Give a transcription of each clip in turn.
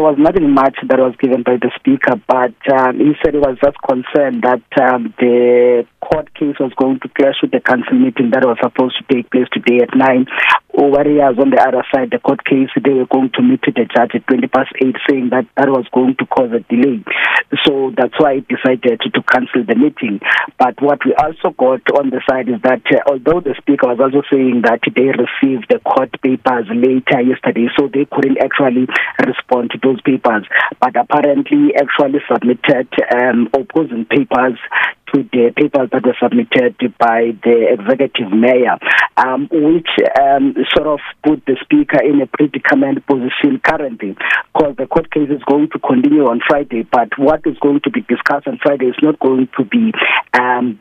there was nothing much that was given by the speaker, but um, he said he was just concerned that um, the court case was going to clash with the council meeting that was supposed to take place today at 9 warriors on the other side, the court case, they were going to meet with the judge at 20 past 8 saying that that was going to cause a delay. So that's why it decided to, to cancel the meeting. But what we also got on the side is that uh, although the speaker was also saying that they received the court papers later yesterday, so they couldn't actually respond to those papers, but apparently actually submitted um, opposing papers to the papers that were submitted by the executive mayor, um, which um, sort of put the speaker in a predicament position currently, because the court case is going to continue on Friday, but what is going to be discussed on Friday is not going to be um,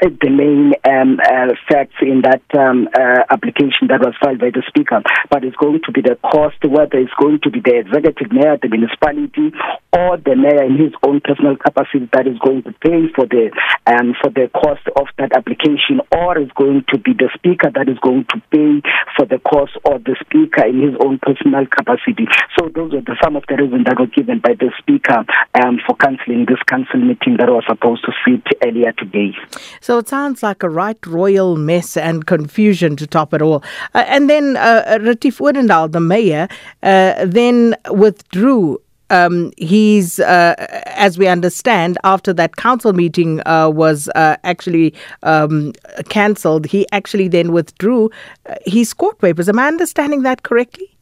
the main um, uh, facts in that um, uh, application that was filed by the speaker, but it's going to be the cost, whether it's going to be the executive mayor, the municipality, or the mayor in his own personal capacity that is going to pay for the um, for the cost of that application, or it's going to be the speaker that is going to pay for the cost of the speaker in his own personal capacity. So those are the, some of the reasons that were given by the speaker um, for cancelling this council meeting that was supposed to sit earlier today. So it sounds like a right royal mess and confusion to top it all. Uh, and then uh, Retief Odendaal, the mayor, uh, then withdrew um, he's, uh, as we understand, after that council meeting uh, was uh, actually um, cancelled, he actually then withdrew uh, his court papers. Am I understanding that correctly?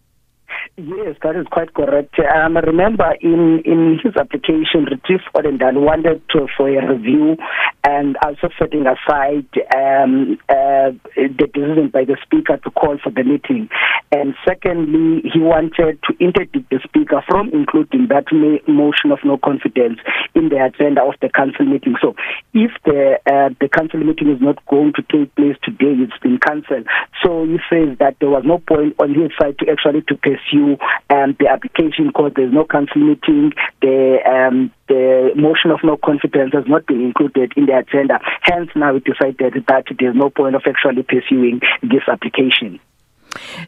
Yes, that is quite correct. Um, remember, in, in his application, Retief Odendaal wanted to, for a review and also setting aside um, uh, the decision by the speaker to call for the meeting. And secondly, he wanted to interdict the speaker from including that motion of no confidence in the agenda of the council meeting. So, if the uh, the council meeting is not going to take place today, it's been cancelled. So he says that there was no point on his side to actually to pursue um, the application because there's no council meeting. The um, the motion of no confidence has not been included in the agenda. Hence, now it decided that there's no point of actually pursuing this application.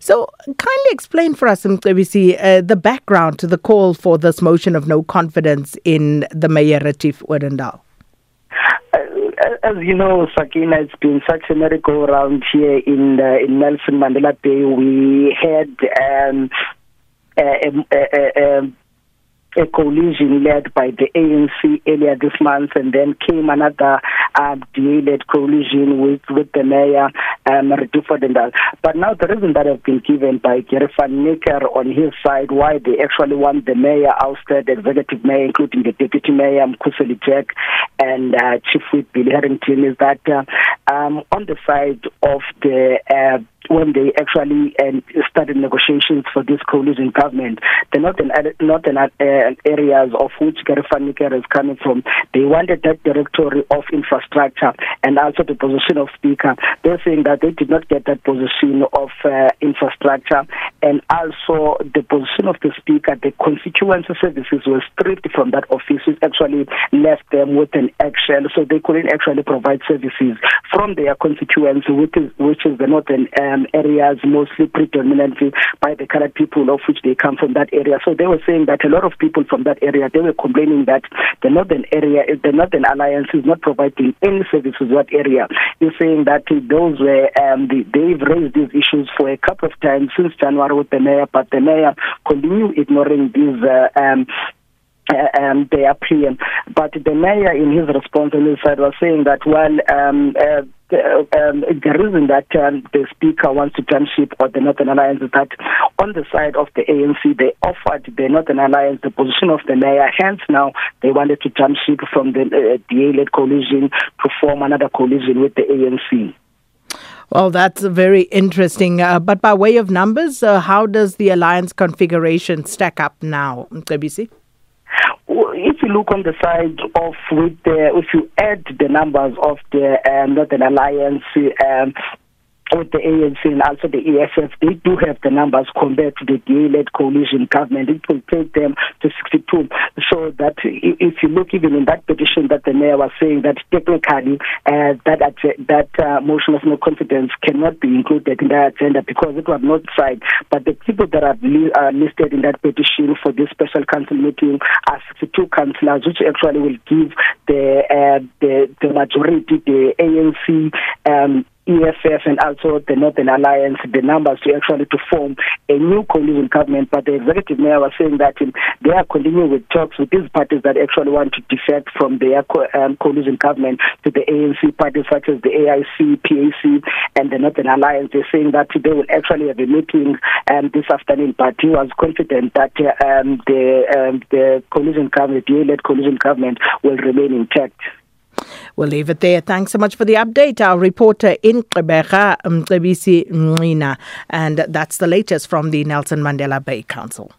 So, kindly explain for us, Mcebisi, uh, the background to the call for this motion of no confidence in the Mayor Retief Odendaal. Uh, as you know, Sakina, it's been such a merry-go-round here in uh, in Nelson Mandela Bay. We had um, a, a, a, a coalition led by the ANC earlier this month, and then came another um, DA-led coalition with, with the mayor, um, Retief But now the reason that has been given by Gary van Niekerk on his side why they actually want the mayor ousted, the executive mayor, including the deputy mayor, Mkhuseli Jack, and uh, Chief Whip Billy Harrington, is that uh, um, on the side of the uh, when they actually uh, started negotiations for this coalition government, the northern northern uh, areas of which Niekerk is coming from, they wanted that directory of infrastructure and also the position of speaker. They're saying that they did not get that position of uh, infrastructure and also the position of the speaker. The constituency services were stripped from that office, which actually left them with an action, so they couldn't actually provide services from their constituency, which is which is the northern. Uh, um, areas, mostly predominantly by the colored people of which they come from that area. So they were saying that a lot of people from that area, they were complaining that the northern area, the Northern Alliance is not providing any services to that area. You're saying that those were, um, the, they've raised these issues for a couple of times since January with the mayor, but the mayor continue ignoring these uh, um, uh, um, their plea. But the mayor, in his response on his side, was saying that, well, um, uh, the, um, the reason that um, the speaker wants to jump ship or the Northern Alliance is that on the side of the ANC, they offered the Northern Alliance the position of the mayor. Hence, now they wanted to jump ship from the uh, DA-led coalition to form another coalition with the ANC. Well, that's very interesting. Uh, but by way of numbers, uh, how does the alliance configuration stack up now, KBC? if you look on the side of with the, if you add the numbers of the um, Northern Alliance um, with the ANC and also the EFF, they do have the numbers compared to the DA-led coalition government. It will take them to 62. So that if you look even in that petition that the mayor was saying that technically uh, that that uh, motion of no confidence cannot be included in the agenda because it was not signed. But the people that are li- uh, listed in that petition for this special council meeting are 62 councillors, which actually will give the uh, the, the majority, the ANC. Um, EFF and also the Northern Alliance the numbers to actually to form a new coalition government. But the executive mayor was saying that um, they are continuing with talks with these parties that actually want to defect from their co- um, coalition government to the ANC parties such as the AIC, PAC and the Northern Alliance. They're saying that they will actually have a meeting um, this afternoon. But he was confident that uh, um, the um, the coalition government the led coalition government will remain intact. We'll leave it there. Thanks so much for the update. Our reporter in Gqeberha, Mcebisi Mncina. And that's the latest from the Nelson Mandela Bay Council.